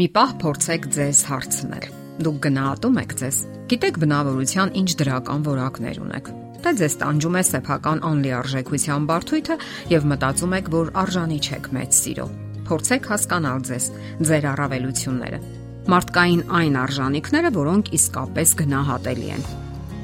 Մի պահ փորձեք ձեզ հարցնել. Դուք գնահատում եք ձեզ։ Գիտեք բնավորության ինչ դրական որակներ ունեք։ Թե ձեզ տանջում է սեփական անլիարժեքության բարդույթը եւ մտածում եք, որ արժանի չեք մեծ սիրո։ Փորձեք հասկանալ ձեզ, ձեր առավելությունները։ Մարդկային այն արժանինքները, որոնք իսկապես գնահատելի են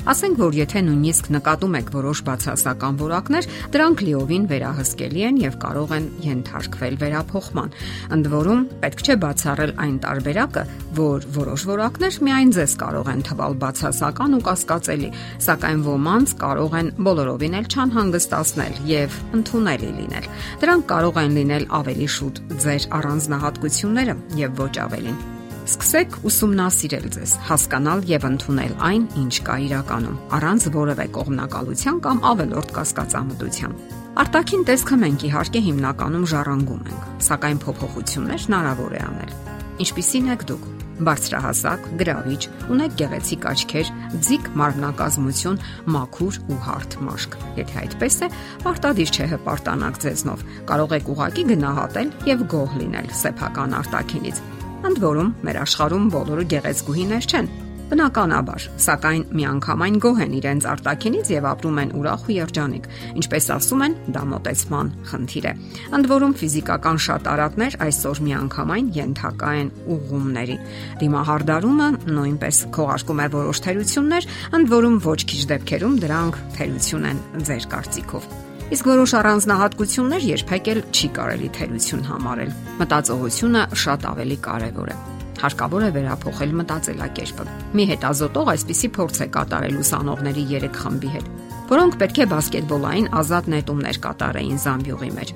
Ասենք որ եթե նույնիսկ նկատում եք որոշ բացասական որակներ, դրանք լիովին վերահսկելի են եւ կարող են ենթարկվել վերափոխման։ Ընդ որում, պետք չէ բացառել այն տարբերակը, որ որոշ որակներ միայն ձեզ կարող են թվալ բացասական ու կասկածելի, սակայն ոմանց կարող են բոլորովին էլ չանհանգստացնել եւ ընդունելի լինել։ Դրանք կարող են լինել ավելի շուտ ձեր առանձնահատկությունները եւ ոչ ավելին։ Սկսեք ուսումնասիրել ձեզ, հասկանալ եւ ընդունել այն, ինչ կա իրականում, առանց որևէ կողմնակալության կամ ավելորդ կասկածամտության։ Արտակին տեսքը մենք իհարկե հիմնականում ժառանգում ենք, սակայն փոփոխություններ հնարավոր է անել։ Ինչպիսին եք դուք բարձրահասակ, գրավիչ, ունեք գեղեցիկ աչքեր, ձիգ մարմնակազմություն, մաքուր ու հարթ մաշկ։ Եթե այդպես է, պարտադիր չէ հպարտանակ ձեզնով։ Կարող եք ուղակի գնահատել եւ գոհ լինել սեփական արտակինից։ Ընդ որում, մեր աշխարհում բոլորը գեղեցկուհիներ չեն։ Բնականաբար, սակայն միանգամայն գոհ են իրենց արտակինից եւ ապրում են ուրախ ու երջանիկ։ Ինչպես ասում են, դա մտածման խնդիր է։ Ընդ որում ֆիզիկական շատ արատներ այսօր միանգամայն ենթակա են ուղումների։ Դիմահարդարումը նույնպես քողարկում է որոշ թերություններ, ընդ որում ոչ քիչ դեպքերում դրանք թերություն են ձեր կարծիքով։ Իսկ որոշ առանձնահատկություններ երբեք չի կարելի թերություն համարել։ Մտածողությունը շատ ավելի կարևոր է հարկավոր է վերափոխել մտածելակերպը։ Մի հետազոտող այսպիսի փորձ է կատարել ուսանողների 3 խմբի հետ որոնք պետք է բասկետբոլային ազատ նետումներ կատարեին Զամբյուղի մեջ։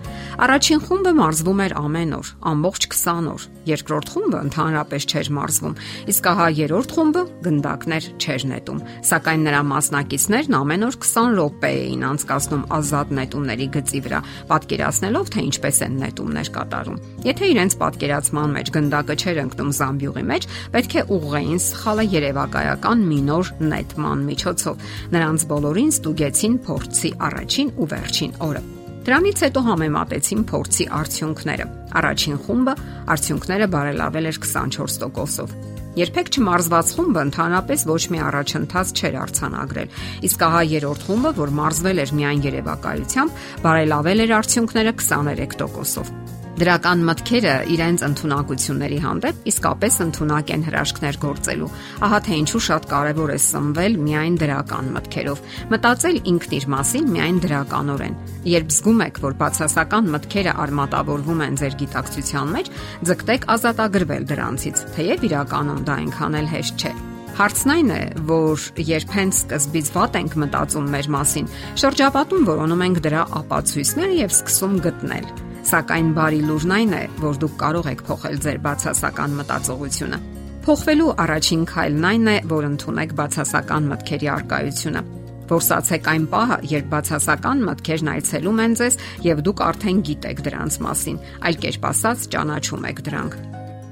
Առաջին խումբը մարզվում էր ամեն օր, ամբողջ 20 օր։ Երկրորդ խումբը ընդհանրապես չէր մարզվում, իսկ ահա երրորդ խումբը գնդակներ չէր նետում, սակայն նրա մասնակիցներն ամեն օր 20 րոպե էին անցկացնում ազատ նետումների գծի վրա, պատկերացնելով թե ինչպես են նետումներ կատարում։ Եթե իրենց պատկերացման մեջ գնդակը չէր ընկնում Զամբյուղի մեջ, պետք է ուղղեին սխալը երևակայական մի նոր նետման միջոցով։ Նրանց բոլորին ստուգ ստուգեցին փորձի առաջին ու վերջին օրը։ Դրանից հետո համեմատեցին փորձի արդյունքները։ Առաջին խումբը արդյունքները բարելավել էր 24%-ով։ Երբեք չմարզված խումբը ընդհանրապես ոչ մի առաջընթաց չէր արցանագրել, իսկ ահա երրորդ խումբը, որ մարզվել էր միայն երևակայությամբ, բարելավել էր արդյունքները 23%-ով։ Դրական մտքերը իրենց ընտունակությունների հանդեպ իսկապես ընտունակ են հրաշքներ գործելու։ Ահա թե ինչու շատ կարևոր է սնվել միայն դրական մտքերով։ Մտածել ինքն իր մասին միայն դրականորեն։ Երբ զգում եք, որ բացասական մտքերը արմատավորվում են ձեր գիտակցության մեջ, ձգտեք ազատագրվել դրանցից, թեև իրականում դա այնքան էլ հեշտ չէ։ Հարցն այն է, որ երբ հենց սկզբից վատ ենք մտածում մեր մասին, շրջապատում որոնում ենք դրա ապացույցները եւ սկսում գտնել Սակայն բարի լուրն այն է, որ դուք կարող եք փոխել ձեր բացասական մտածողությունը։ Փոխվելու առաջին քայլն այն է, որ ընդունեք բացասական մտքերի արկայությունը։ Որսացեք այն պահը, երբ բացասական մտքերն այցելում են ձեզ եւ դուք արդեն գիտեք դրանց մասին, այլ կերպ ասած ճանաչում եք դրանք։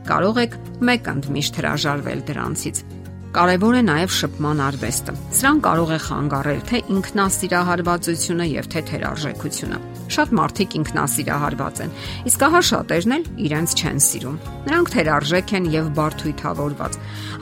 Կարող եք մեկ ընդմիշտ հրաժարվել դրանցից։ Կարևոր է նաև շփման արվեստը։ Սրան կարող է խանգարել թե ինքնասիրահարվածությունը եւ թե թերարժեքությունը։ Շատ մարդիկ ինքնասիրահարված են, իսկ ահա շատերն էլ իրենց չեն սիրում։ Նրանք թերարժեք են եւ բարթույթավորված։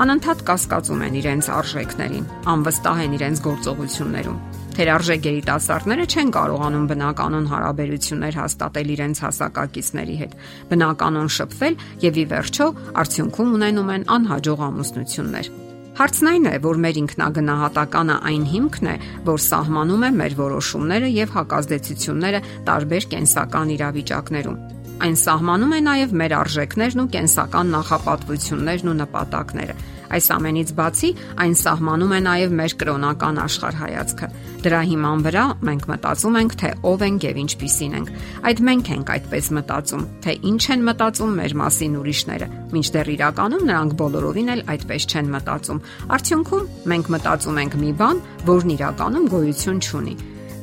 Անընդհատ կասկածում են իրենց արժեքներին, անվստահ են իրենց գործողություններում։ Թերարժեք երիտասարդները չեն կարողանում բնականon հարաբերություններ հաստատել իրենց հասակակիցների հետ, բնականon շփվել եւ ի վերջո արդյունքում ունենում են անհաջող ամուսնություններ։ Հարցն այն է, որ մեր ինքնագնահատականը այն հիմքն է, որ սահմանում է մեր որոշումները եւ հակազդեցությունները տարբեր կենսական իրավիճակներում։ Այն սահմանում է նաև մեր արժեքներն ու կենսական նախապատվություններն ու նպատակները։ Այս ամենից բացի այն սահմանում է նաև մեր կրոնական աշխարհայացքը։ Դրա հիման վրա մենք մտածում ենք, թե ով ենք եւ ինչպիսին ենք։ Այդ մենք ենք այդպես մտածում, թե ինչ են մտածում մեր մասին ուրիշները, մինչդեռ իրականում նրանք բոլորովին էլ այդպես չեն մտածում։ Արդյունքում մենք մտածում ենք մի բան, որն իրականում գոյություն չունի։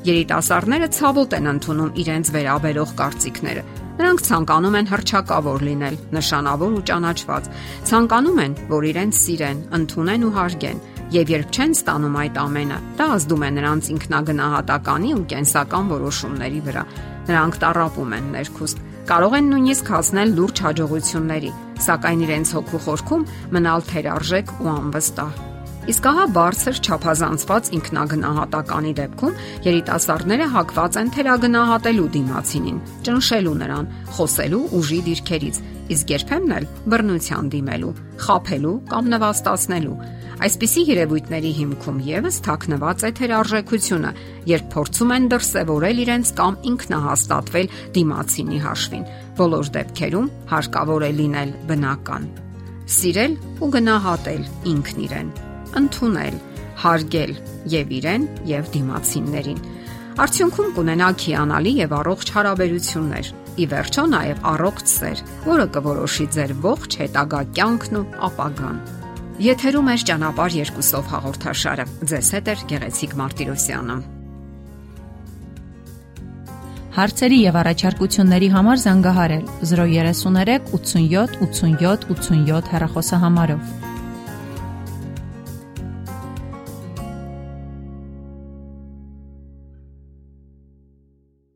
Երիտասարդները ցավոտ են ընդունում իրենց վերաբերող կարծիքները Նրանք ցանկանում են հրճակավոր լինել, նշանավոր ու ճանաչված։ Ցանկանում են, որ իրենց սիրեն, ընդունեն ու հարգեն, եւ երբ չեն ստանում այդ ամենը, դա ազդում է նրանց ինքնագնահատականի ու կենսական որոշումների վրա։ Նրանք տարապում են ներքուստ, կարող են նույնիսկ հասնել լուրջ հաջողությունների, սակայն իրենց հոգու խորքում մնալ թերարժեք ու անվստահ։ Իսկ ահա բարձր ճափազանցված ինքնագնահատականի դեպքում երիտասարդները հակված են թերագնահատելու դիմացինին, ճնշելու նրան, խոսելու ուժի դիրքերից, իսկ երբեմն էլ բռնության դիմելու, խափելու կամ նվաստացնելու։ Այսպիսի երևույթների հիմքում եւս թաքնված է թերարժեքությունը, երբ փորձում են դրսևորել իրենց կամ ինքնահաստատվել դիմացինի հաշվին։ Բոլոր դեպքերում հարկավոր է լինել բնական։ Սիրել ու գնահատել ինքն իրեն, ընդունել, հարգել եւ իրեն եւ դիմացիններին։ Արդյունքում կունենաք հիանալի եւ առողջ հարաբերություններ։ Ի վերջո նաեւ առողջ սեր, որը կորոշի ձեր ողջ հետագա կյանքն ու ապագան։ Եթերում է ճանապարհ երկուսով հաղորդաշարը։ Ձեզ հետ է Գեղեցիկ Մարտիրոսյանը։ Հարցերի եւ առաջարկությունների համար զանգահարել 033 87 87 87 հեռախոսահամարով։